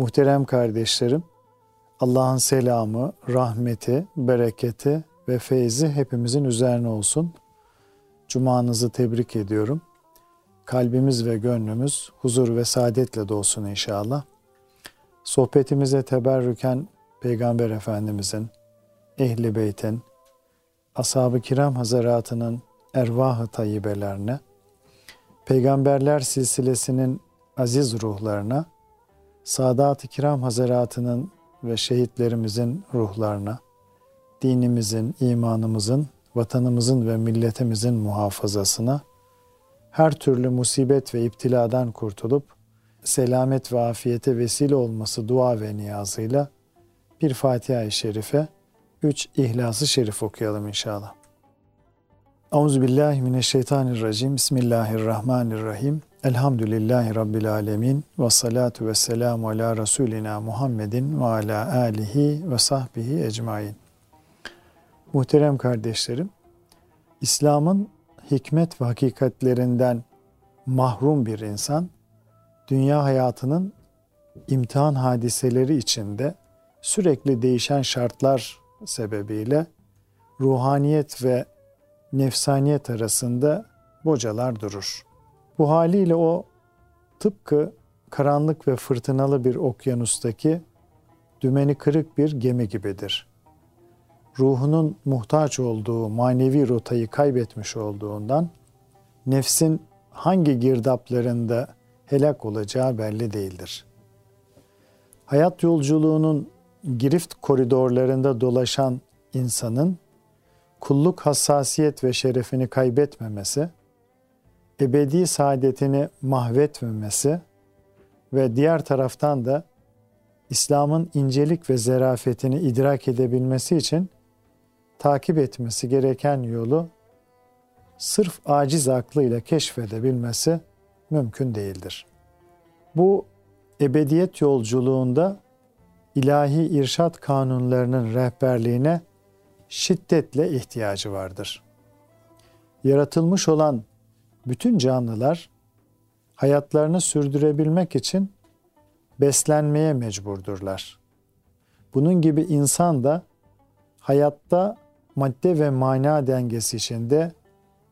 Muhterem kardeşlerim, Allah'ın selamı, rahmeti, bereketi ve feyzi hepimizin üzerine olsun. Cumanızı tebrik ediyorum. Kalbimiz ve gönlümüz huzur ve saadetle dolsun inşallah. Sohbetimize teberrüken Peygamber Efendimizin, Ehli Beyt'in, Ashab-ı Kiram Hazaratının ervah-ı tayyibelerine, Peygamberler silsilesinin aziz ruhlarına, Sadat-ı Kiram Hazaratının ve şehitlerimizin ruhlarına, dinimizin, imanımızın, vatanımızın ve milletimizin muhafazasına, her türlü musibet ve iptiladan kurtulup, selamet ve afiyete vesile olması dua ve niyazıyla bir Fatiha-i Şerife, üç İhlas-ı Şerif okuyalım inşallah. Euzubillahimineşşeytanirracim. Bismillahirrahmanirrahim. Elhamdülillahi Rabbil alemin. Ve salatu ve selamu ala Resulina Muhammedin ve ala alihi ve sahbihi ecmain. Muhterem kardeşlerim, İslam'ın hikmet ve hakikatlerinden mahrum bir insan, dünya hayatının imtihan hadiseleri içinde sürekli değişen şartlar sebebiyle ruhaniyet ve nefsaniyet arasında bocalar durur. Bu haliyle o tıpkı karanlık ve fırtınalı bir okyanustaki dümeni kırık bir gemi gibidir. Ruhunun muhtaç olduğu manevi rotayı kaybetmiş olduğundan nefsin hangi girdaplarında helak olacağı belli değildir. Hayat yolculuğunun girift koridorlarında dolaşan insanın kulluk hassasiyet ve şerefini kaybetmemesi, ebedi saadetini mahvetmemesi ve diğer taraftan da İslam'ın incelik ve zerafetini idrak edebilmesi için takip etmesi gereken yolu sırf aciz aklıyla keşfedebilmesi mümkün değildir. Bu ebediyet yolculuğunda ilahi irşat kanunlarının rehberliğine şiddetle ihtiyacı vardır. Yaratılmış olan bütün canlılar hayatlarını sürdürebilmek için beslenmeye mecburdurlar. Bunun gibi insan da hayatta madde ve mana dengesi içinde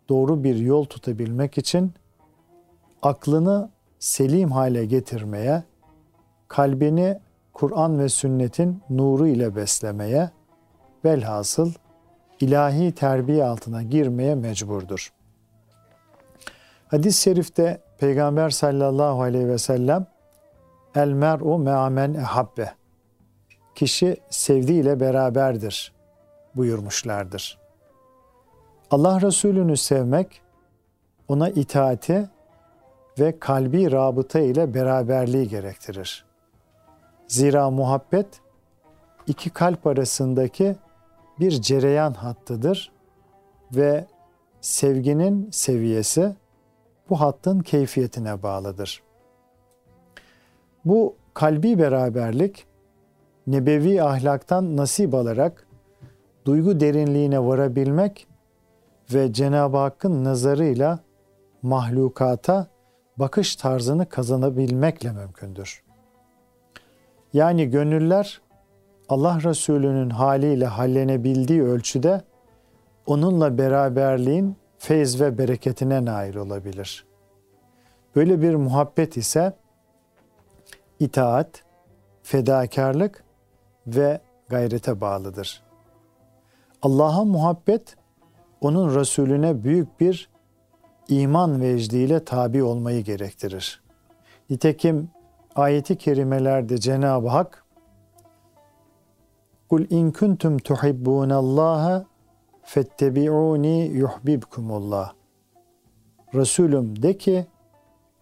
doğru bir yol tutabilmek için aklını selim hale getirmeye, kalbini Kur'an ve sünnetin nuru ile beslemeye, velhasıl ilahi terbiye altına girmeye mecburdur. Hadis-i şerifte Peygamber sallallahu aleyhi ve sellem El mer'u me'amen ehabbe Kişi sevdiğiyle beraberdir buyurmuşlardır. Allah Resulü'nü sevmek, ona itaati ve kalbi rabıta ile beraberliği gerektirir. Zira muhabbet iki kalp arasındaki bir cereyan hattıdır ve sevginin seviyesi bu hattın keyfiyetine bağlıdır. Bu kalbi beraberlik nebevi ahlaktan nasip alarak duygu derinliğine varabilmek ve Cenab-ı Hakk'ın nazarıyla mahlukata bakış tarzını kazanabilmekle mümkündür. Yani gönüller Allah Resulü'nün haliyle hallenebildiği ölçüde onunla beraberliğin feyz ve bereketine nail olabilir. Böyle bir muhabbet ise itaat, fedakarlık ve gayrete bağlıdır. Allah'a muhabbet onun Resulüne büyük bir iman vecdiyle tabi olmayı gerektirir. Nitekim ayeti kerimelerde Cenab-ı Hak Kul in kuntum tuhibbunallaha fettebi'uni yuhbibkumullah. Resulüm de ki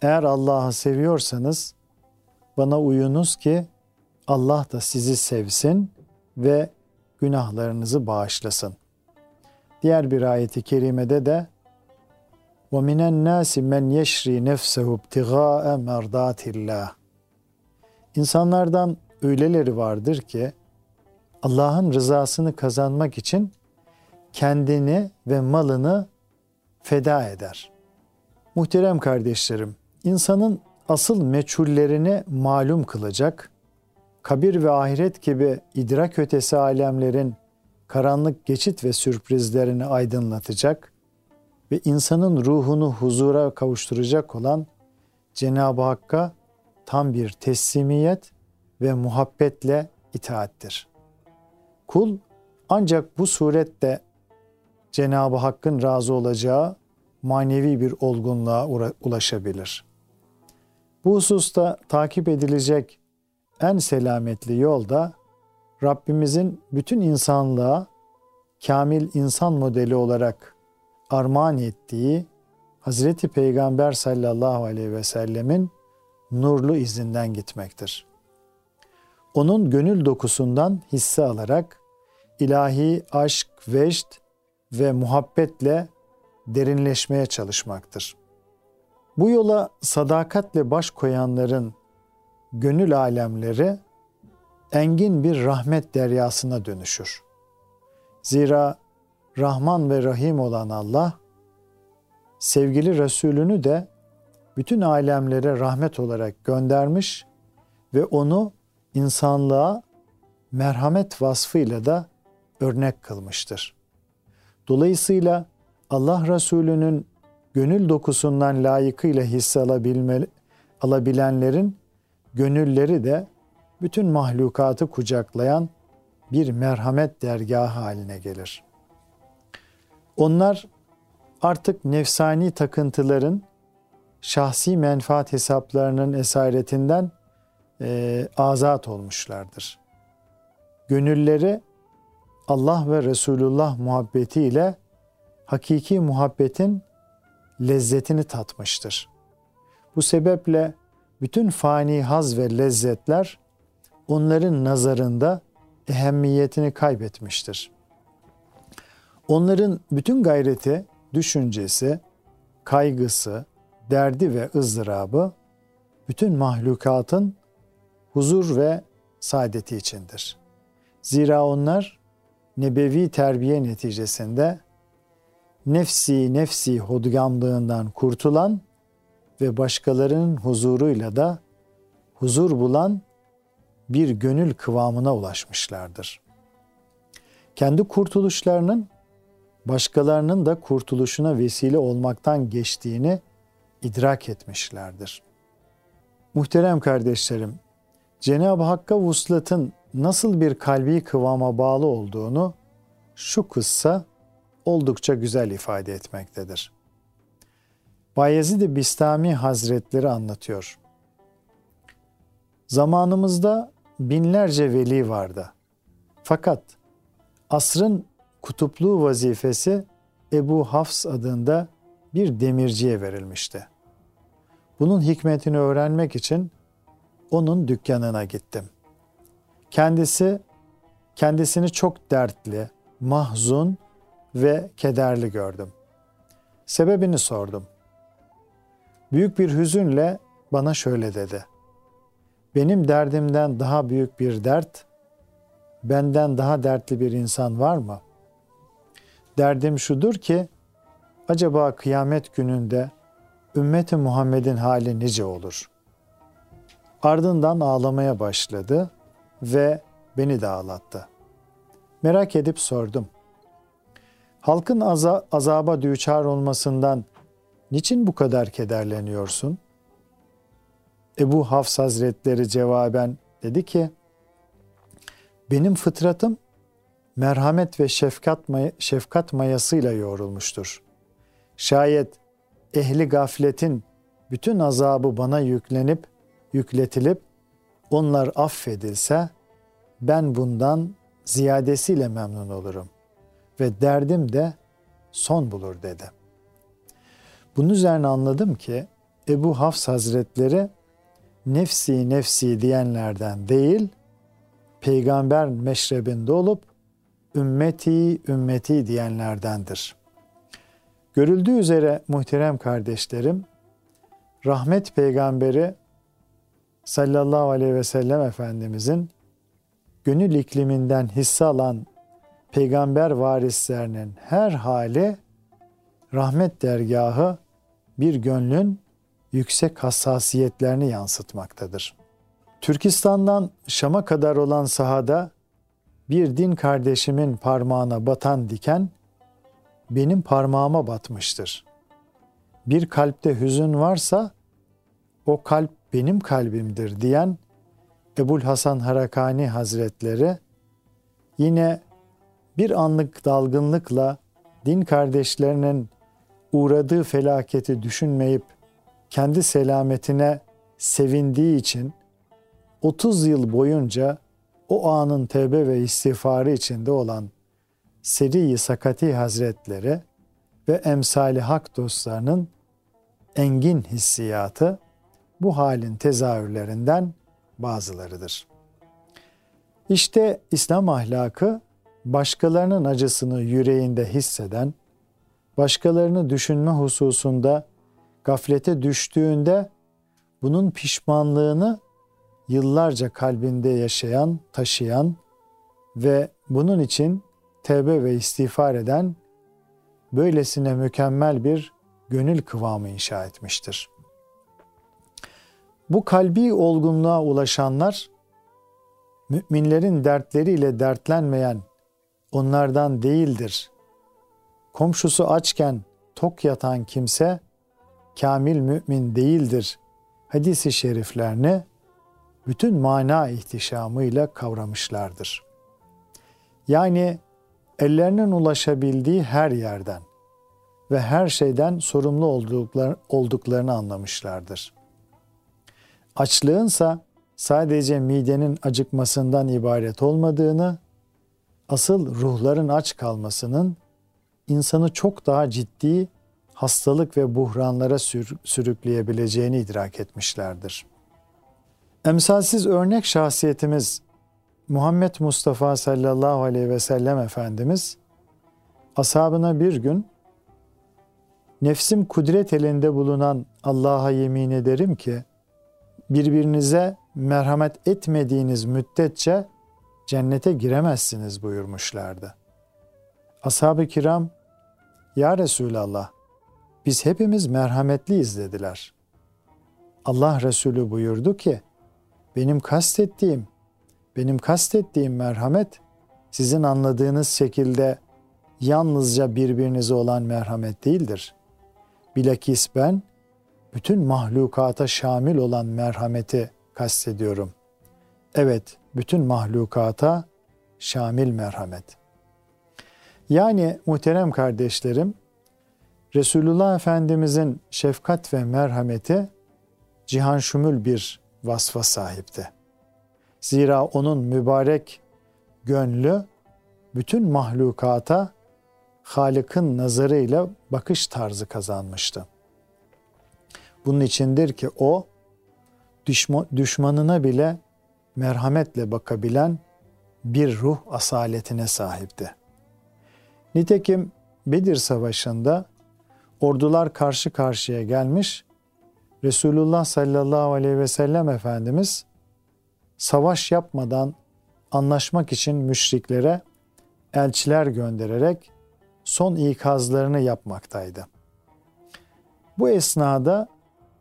eğer Allah'ı seviyorsanız bana uyunuz ki Allah da sizi sevsin ve günahlarınızı bağışlasın. Diğer bir ayeti kerimede de وَمِنَ النَّاسِ مَنْ يَشْرِي نَفْسَهُ ابْتِغَاءَ مَرْضَاتِ اللّٰهِ İnsanlardan öyleleri vardır ki Allah'ın rızasını kazanmak için kendini ve malını feda eder. Muhterem kardeşlerim, insanın asıl meçhullerini malum kılacak, kabir ve ahiret gibi idrak ötesi alemlerin karanlık geçit ve sürprizlerini aydınlatacak ve insanın ruhunu huzura kavuşturacak olan Cenab-ı Hakk'a tam bir teslimiyet ve muhabbetle itaattir. Kul ancak bu surette Cenab-ı Hakk'ın razı olacağı manevi bir olgunluğa ulaşabilir. Bu hususta takip edilecek en selametli yol da Rabbimizin bütün insanlığa kamil insan modeli olarak armağan ettiği Hazreti Peygamber sallallahu aleyhi ve sellemin nurlu izinden gitmektir. Onun gönül dokusundan hisse alarak ilahi aşk, vecd ve muhabbetle derinleşmeye çalışmaktır. Bu yola sadakatle baş koyanların gönül alemleri engin bir rahmet deryasına dönüşür. Zira Rahman ve Rahim olan Allah sevgili Resulünü de bütün alemlere rahmet olarak göndermiş ve onu insanlığa merhamet vasfıyla da örnek kılmıştır. Dolayısıyla Allah Resulü'nün gönül dokusundan layıkıyla hisse alabilmeli, alabilenlerin gönülleri de bütün mahlukatı kucaklayan bir merhamet dergahı haline gelir. Onlar artık nefsani takıntıların şahsi menfaat hesaplarının esaretinden e, azat olmuşlardır. Gönülleri Allah ve Resulullah muhabbetiyle hakiki muhabbetin lezzetini tatmıştır. Bu sebeple bütün fani haz ve lezzetler onların nazarında ehemmiyetini kaybetmiştir. Onların bütün gayreti, düşüncesi, kaygısı, derdi ve ızdırabı bütün mahlukatın huzur ve saadeti içindir. Zira onlar nebevi terbiye neticesinde nefsi nefsi hodgamlığından kurtulan ve başkalarının huzuruyla da huzur bulan bir gönül kıvamına ulaşmışlardır. Kendi kurtuluşlarının başkalarının da kurtuluşuna vesile olmaktan geçtiğini idrak etmişlerdir. Muhterem kardeşlerim, Cenab-ı Hakk'a vuslatın nasıl bir kalbi kıvama bağlı olduğunu şu kıssa oldukça güzel ifade etmektedir. Bayezid-i Bistami Hazretleri anlatıyor. Zamanımızda binlerce veli vardı. Fakat asrın kutupluğu vazifesi Ebu Hafs adında bir demirciye verilmişti. Bunun hikmetini öğrenmek için onun dükkanına gittim. Kendisi kendisini çok dertli, mahzun ve kederli gördüm. Sebebini sordum. Büyük bir hüzünle bana şöyle dedi. Benim derdimden daha büyük bir dert, benden daha dertli bir insan var mı? Derdim şudur ki, acaba kıyamet gününde ümmeti Muhammed'in hali nice olur? Ardından ağlamaya başladı ve beni de ağlattı. Merak edip sordum. Halkın aza, azaba düçar olmasından niçin bu kadar kederleniyorsun? Ebu Hafs Hazretleri cevaben dedi ki, benim fıtratım merhamet ve şefkat, may şefkat mayasıyla yoğrulmuştur. Şayet ehli gafletin bütün azabı bana yüklenip, yükletilip onlar affedilse ben bundan ziyadesiyle memnun olurum ve derdim de son bulur dedi. Bunun üzerine anladım ki Ebu Hafs Hazretleri nefsi nefsi diyenlerden değil, peygamber meşrebinde olup ümmeti ümmeti diyenlerdendir. Görüldüğü üzere muhterem kardeşlerim, rahmet peygamberi sallallahu aleyhi ve sellem Efendimizin gönül ikliminden hisse alan peygamber varislerinin her hali rahmet dergahı bir gönlün yüksek hassasiyetlerini yansıtmaktadır. Türkistan'dan Şam'a kadar olan sahada bir din kardeşimin parmağına batan diken benim parmağıma batmıştır. Bir kalpte hüzün varsa o kalp benim kalbimdir diyen Ebul Hasan Harakani Hazretleri yine bir anlık dalgınlıkla din kardeşlerinin uğradığı felaketi düşünmeyip kendi selametine sevindiği için 30 yıl boyunca o anın tevbe ve istiğfarı içinde olan Seri-i Sakati Hazretleri ve emsali hak dostlarının engin hissiyatı bu halin tezahürlerinden bazılarıdır. İşte İslam ahlakı başkalarının acısını yüreğinde hisseden, başkalarını düşünme hususunda gaflete düştüğünde bunun pişmanlığını yıllarca kalbinde yaşayan, taşıyan ve bunun için tevbe ve istiğfar eden böylesine mükemmel bir gönül kıvamı inşa etmiştir. Bu kalbi olgunluğa ulaşanlar müminlerin dertleriyle dertlenmeyen onlardan değildir. Komşusu açken tok yatan kimse kamil mümin değildir. Hadisi şeriflerini bütün mana ihtişamıyla kavramışlardır. Yani ellerinin ulaşabildiği her yerden ve her şeyden sorumlu olduklar, olduklarını anlamışlardır. Açlığınsa sadece midenin acıkmasından ibaret olmadığını, asıl ruhların aç kalmasının insanı çok daha ciddi hastalık ve buhranlara sürükleyebileceğini idrak etmişlerdir. Emsalsiz örnek şahsiyetimiz Muhammed Mustafa sallallahu aleyhi ve sellem Efendimiz ashabına bir gün nefsim kudret elinde bulunan Allah'a yemin ederim ki birbirinize merhamet etmediğiniz müddetçe cennete giremezsiniz buyurmuşlardı. Ashab-ı kiram Ya Resulallah biz hepimiz merhametliyiz dediler. Allah Resulü buyurdu ki benim kastettiğim benim kastettiğim merhamet sizin anladığınız şekilde yalnızca birbirinize olan merhamet değildir. Bilakis ben bütün mahlukata şamil olan merhameti kastediyorum. Evet, bütün mahlukata şamil merhamet. Yani muhterem kardeşlerim, Resulullah Efendimizin şefkat ve merhameti cihan şumul bir vasfa sahipti. Zira onun mübarek gönlü bütün mahlukata Halık'ın nazarıyla bakış tarzı kazanmıştı. Bunun içindir ki o düşmanına bile merhametle bakabilen bir ruh asaletine sahipti. Nitekim Bedir Savaşı'nda ordular karşı karşıya gelmiş, Resulullah sallallahu aleyhi ve sellem Efendimiz savaş yapmadan anlaşmak için müşriklere elçiler göndererek son ikazlarını yapmaktaydı. Bu esnada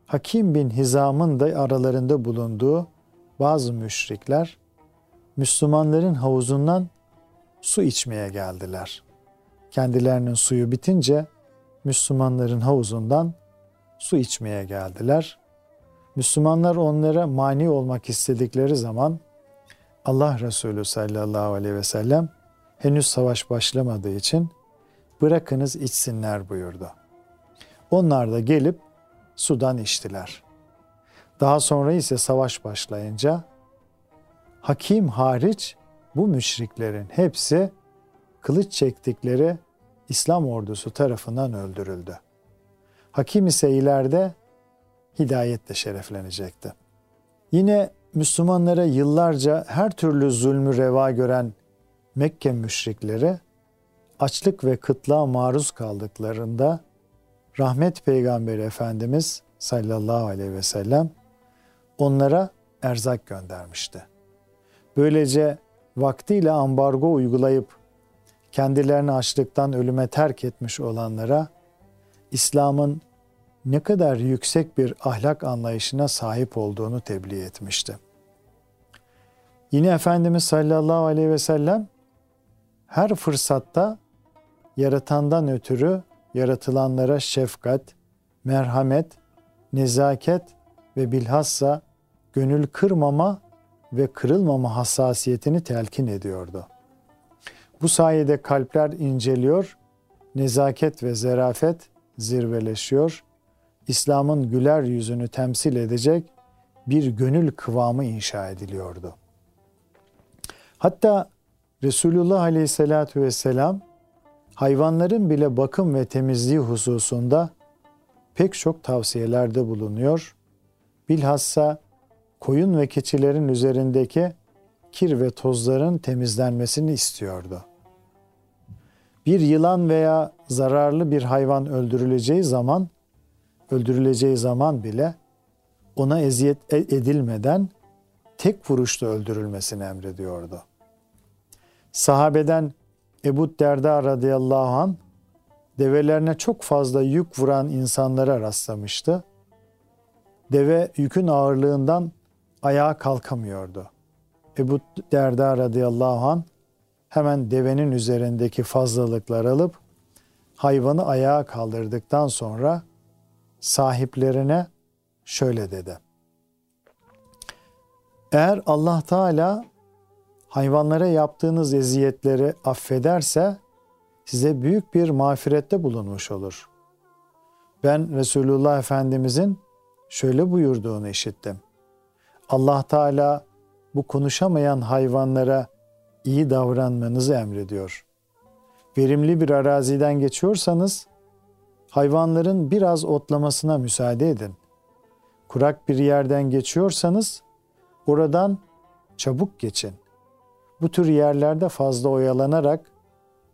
Hakim bin Hizam'ın da aralarında bulunduğu bazı müşrikler Müslümanların havuzundan su içmeye geldiler. Kendilerinin suyu bitince Müslümanların havuzundan su içmeye geldiler. Müslümanlar onlara mani olmak istedikleri zaman Allah Resulü sallallahu aleyhi ve sellem henüz savaş başlamadığı için bırakınız içsinler buyurdu. Onlar da gelip sudan içtiler. Daha sonra ise savaş başlayınca hakim hariç bu müşriklerin hepsi kılıç çektikleri İslam ordusu tarafından öldürüldü. Hakim ise ileride hidayetle şereflenecekti. Yine Müslümanlara yıllarca her türlü zulmü reva gören Mekke müşrikleri açlık ve kıtlığa maruz kaldıklarında rahmet peygamberi Efendimiz sallallahu aleyhi ve sellem onlara erzak göndermişti. Böylece vaktiyle ambargo uygulayıp kendilerini açlıktan ölüme terk etmiş olanlara İslam'ın ne kadar yüksek bir ahlak anlayışına sahip olduğunu tebliğ etmişti. Yine Efendimiz sallallahu aleyhi ve sellem her fırsatta yaratandan ötürü yaratılanlara şefkat, merhamet, nezaket ve bilhassa gönül kırmama ve kırılmama hassasiyetini telkin ediyordu. Bu sayede kalpler inceliyor, nezaket ve zerafet zirveleşiyor, İslam'ın güler yüzünü temsil edecek bir gönül kıvamı inşa ediliyordu. Hatta Resulullah Aleyhisselatü Vesselam hayvanların bile bakım ve temizliği hususunda pek çok tavsiyelerde bulunuyor. Bilhassa koyun ve keçilerin üzerindeki kir ve tozların temizlenmesini istiyordu. Bir yılan veya zararlı bir hayvan öldürüleceği zaman öldürüleceği zaman bile ona eziyet e- edilmeden tek vuruşta öldürülmesini emrediyordu. Sahabeden Ebu Derda radıyallahu an develerine çok fazla yük vuran insanlara rastlamıştı. Deve yükün ağırlığından ayağa kalkamıyordu. Ebu Derda radıyallahu an hemen devenin üzerindeki fazlalıklar alıp hayvanı ayağa kaldırdıktan sonra sahiplerine şöyle dedi. Eğer Allah Teala hayvanlara yaptığınız eziyetleri affederse size büyük bir mağfirette bulunmuş olur. Ben Resulullah Efendimizin şöyle buyurduğunu işittim. Allah Teala bu konuşamayan hayvanlara iyi davranmanızı emrediyor. Verimli bir araziden geçiyorsanız hayvanların biraz otlamasına müsaade edin. Kurak bir yerden geçiyorsanız oradan çabuk geçin. Bu tür yerlerde fazla oyalanarak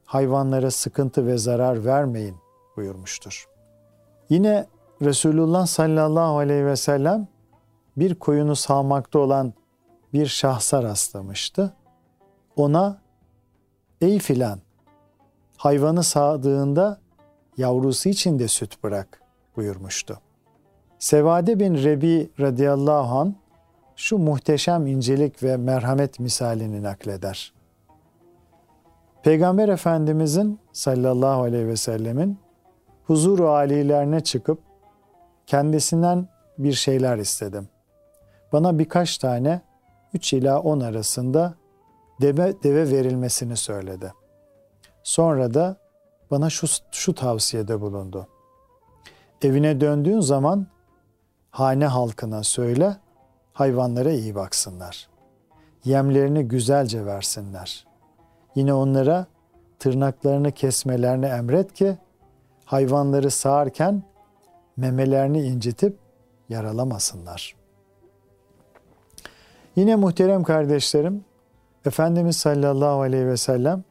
hayvanlara sıkıntı ve zarar vermeyin buyurmuştur. Yine Resulullah sallallahu aleyhi ve sellem bir koyunu sağmakta olan bir şahsa rastlamıştı. Ona ey filan hayvanı sağdığında yavrusu için de süt bırak buyurmuştu. Sevade bin Rebi radıyallahu an şu muhteşem incelik ve merhamet misalini nakleder. Peygamber Efendimizin sallallahu aleyhi ve sellemin huzuru alilerine çıkıp kendisinden bir şeyler istedim. Bana birkaç tane 3 ila 10 arasında deve, deve verilmesini söyledi. Sonra da bana şu, şu tavsiyede bulundu. Evine döndüğün zaman hane halkına söyle, hayvanlara iyi baksınlar. Yemlerini güzelce versinler. Yine onlara tırnaklarını kesmelerini emret ki hayvanları sağarken memelerini incitip yaralamasınlar. Yine muhterem kardeşlerim, Efendimiz sallallahu aleyhi ve sellem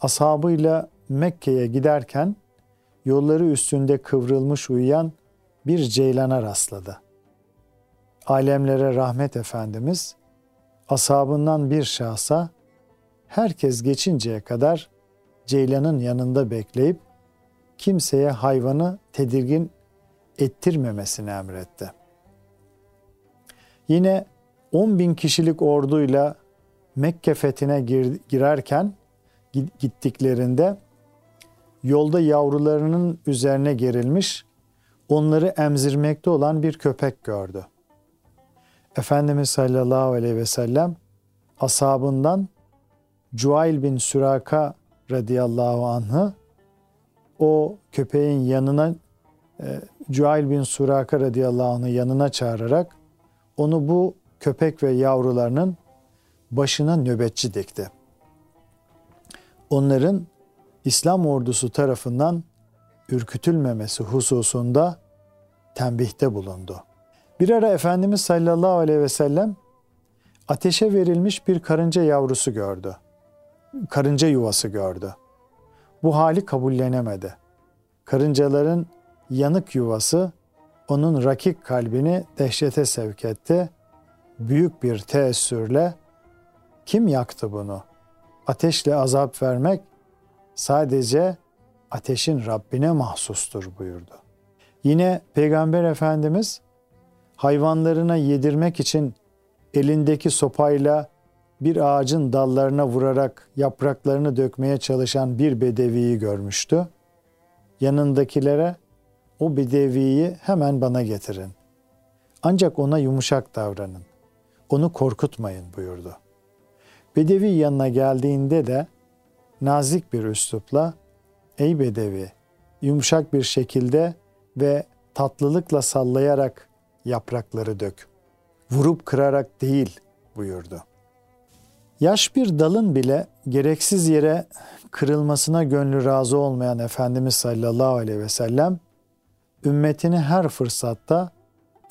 ashabıyla Mekke'ye giderken yolları üstünde kıvrılmış uyuyan bir ceylana rastladı. Alemlere rahmet Efendimiz ashabından bir şahsa herkes geçinceye kadar ceylanın yanında bekleyip kimseye hayvanı tedirgin ettirmemesini emretti. Yine 10 bin kişilik orduyla Mekke fethine gir, girerken gittiklerinde yolda yavrularının üzerine gerilmiş, onları emzirmekte olan bir köpek gördü. Efendimiz sallallahu aleyhi ve sellem ashabından Cuail bin Süraka radıyallahu anh'ı o köpeğin yanına e, Cuail bin Suraka radıyallahu anh'ı yanına çağırarak onu bu köpek ve yavrularının başına nöbetçi dikti. Onların İslam ordusu tarafından ürkütülmemesi hususunda tembihte bulundu. Bir ara Efendimiz sallallahu aleyhi ve sellem ateşe verilmiş bir karınca yavrusu gördü. Karınca yuvası gördü. Bu hali kabullenemedi. Karıncaların yanık yuvası onun rakik kalbini dehşete sevk etti. Büyük bir teessürle kim yaktı bunu? Ateşle azap vermek sadece ateşin Rabbine mahsustur buyurdu. Yine Peygamber Efendimiz hayvanlarına yedirmek için elindeki sopayla bir ağacın dallarına vurarak yapraklarını dökmeye çalışan bir bedeviyi görmüştü. Yanındakilere o bedeviyi hemen bana getirin. Ancak ona yumuşak davranın. Onu korkutmayın buyurdu. Bedevi yanına geldiğinde de nazik bir üslupla ey bedevi yumuşak bir şekilde ve tatlılıkla sallayarak yaprakları dök. Vurup kırarak değil buyurdu. Yaş bir dalın bile gereksiz yere kırılmasına gönlü razı olmayan Efendimiz sallallahu aleyhi ve sellem ümmetini her fırsatta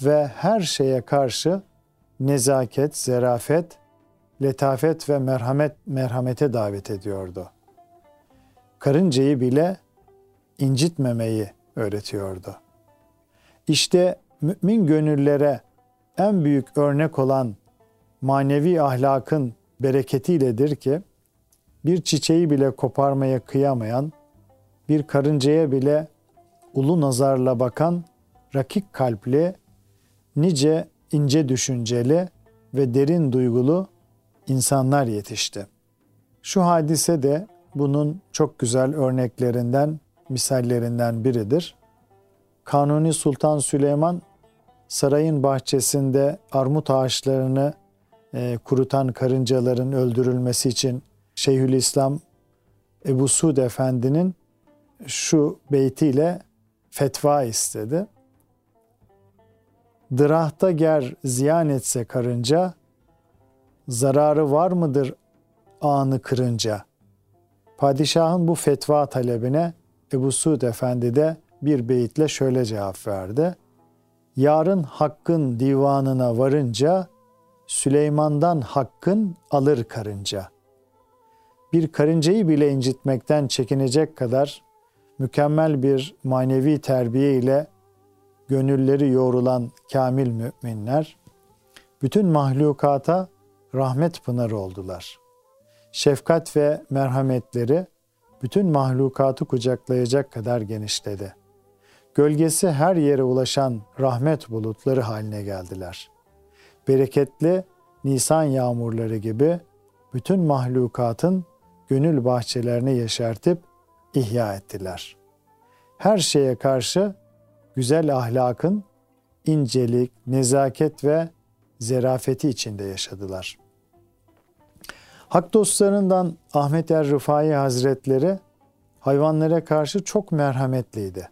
ve her şeye karşı nezaket, zerafet, letafet ve merhamet merhamete davet ediyordu. Karıncayı bile incitmemeyi öğretiyordu. İşte mümin gönüllere en büyük örnek olan manevi ahlakın bereketiyledir ki bir çiçeği bile koparmaya kıyamayan, bir karıncaya bile ulu nazarla bakan rakik kalpli, nice ince düşünceli ve derin duygulu insanlar yetişti. Şu hadise de bunun çok güzel örneklerinden, misallerinden biridir. Kanuni Sultan Süleyman sarayın bahçesinde armut ağaçlarını e, kurutan karıncaların öldürülmesi için Şeyhülislam Ebu Suud Efendi'nin şu beytiyle fetva istedi. Dırahta ger ziyan etse karınca, zararı var mıdır anı kırınca? Padişahın bu fetva talebine Ebu Suud Efendi de bir beyitle şöyle cevap verdi. Yarın hakkın divanına varınca Süleyman'dan hakkın alır karınca. Bir karıncayı bile incitmekten çekinecek kadar mükemmel bir manevi terbiye ile gönülleri yoğrulan kamil müminler bütün mahlukata rahmet pınarı oldular. Şefkat ve merhametleri bütün mahlukatı kucaklayacak kadar genişledi. Gölgesi her yere ulaşan rahmet bulutları haline geldiler. Bereketli Nisan yağmurları gibi bütün mahlukatın gönül bahçelerini yeşertip ihya ettiler. Her şeye karşı güzel ahlakın incelik, nezaket ve zerafeti içinde yaşadılar. Hak dostlarından Ahmet er Rıfai Hazretleri hayvanlara karşı çok merhametliydi.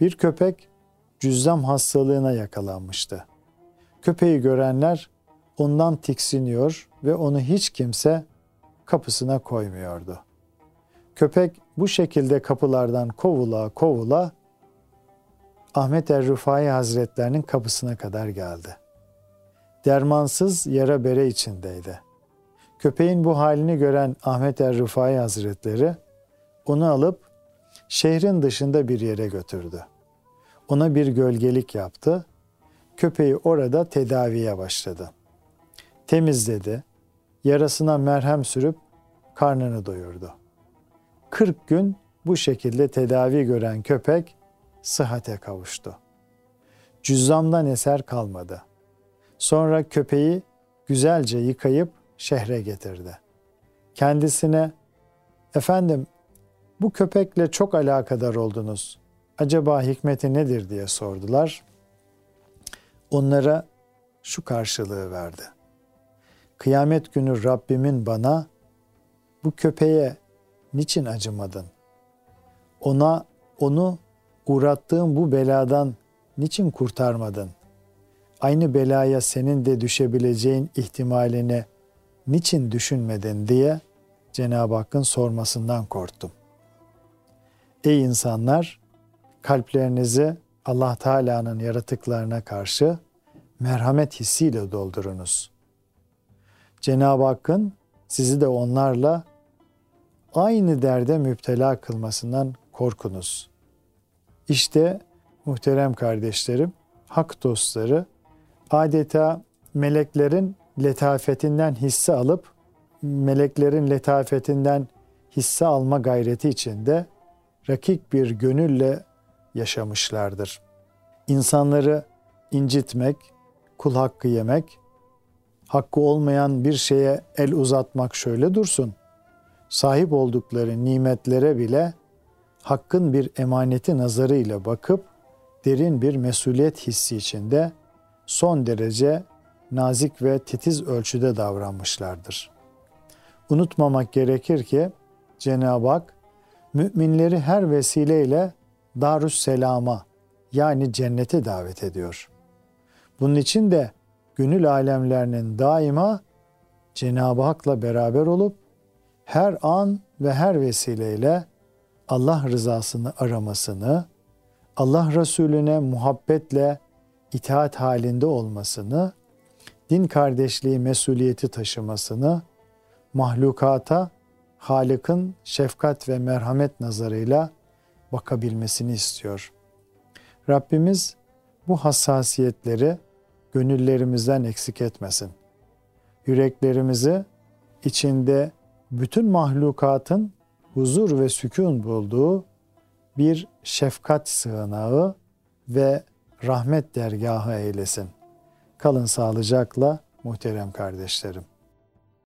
Bir köpek cüzzam hastalığına yakalanmıştı. Köpeği görenler ondan tiksiniyor ve onu hiç kimse kapısına koymuyordu. Köpek bu şekilde kapılardan kovula kovula Ahmet er Rufai Hazretlerinin kapısına kadar geldi. Dermansız yara bere içindeydi. Köpeğin bu halini gören Ahmet er Rufai Hazretleri onu alıp şehrin dışında bir yere götürdü. Ona bir gölgelik yaptı. Köpeği orada tedaviye başladı. Temizledi, yarasına merhem sürüp karnını doyurdu. 40 gün bu şekilde tedavi gören köpek sıhhate kavuştu. Cüzzamdan eser kalmadı. Sonra köpeği güzelce yıkayıp şehre getirdi. Kendisine, efendim bu köpekle çok alakadar oldunuz. Acaba hikmeti nedir diye sordular. Onlara şu karşılığı verdi. Kıyamet günü Rabbimin bana bu köpeğe niçin acımadın? Ona onu uğrattığım bu beladan niçin kurtarmadın? Aynı belaya senin de düşebileceğin ihtimalini niçin düşünmedin diye Cenab-ı Hakk'ın sormasından korktum. Ey insanlar, kalplerinizi Allah Teala'nın yaratıklarına karşı merhamet hissiyle doldurunuz. Cenab-ı Hakk'ın sizi de onlarla aynı derde müptela kılmasından korkunuz. İşte muhterem kardeşlerim, hak dostları adeta meleklerin letafetinden hisse alıp meleklerin letafetinden hisse alma gayreti içinde rakik bir gönülle yaşamışlardır. İnsanları incitmek, kul hakkı yemek hakkı olmayan bir şeye el uzatmak şöyle dursun. Sahip oldukları nimetlere bile hakkın bir emaneti nazarıyla bakıp derin bir mesuliyet hissi içinde son derece nazik ve titiz ölçüde davranmışlardır. Unutmamak gerekir ki Cenab-ı Hak müminleri her vesileyle Darüs Selam'a yani cennete davet ediyor. Bunun için de gönül alemlerinin daima Cenab-ı Hak'la beraber olup her an ve her vesileyle Allah rızasını aramasını, Allah Resulüne muhabbetle itaat halinde olmasını, din kardeşliği mesuliyeti taşımasını, mahlukata Halık'ın şefkat ve merhamet nazarıyla bakabilmesini istiyor. Rabbimiz bu hassasiyetleri gönüllerimizden eksik etmesin. Yüreklerimizi içinde bütün mahlukatın huzur ve sükun bulduğu bir şefkat sığınağı ve rahmet dergahı eylesin. Kalın sağlıcakla muhterem kardeşlerim.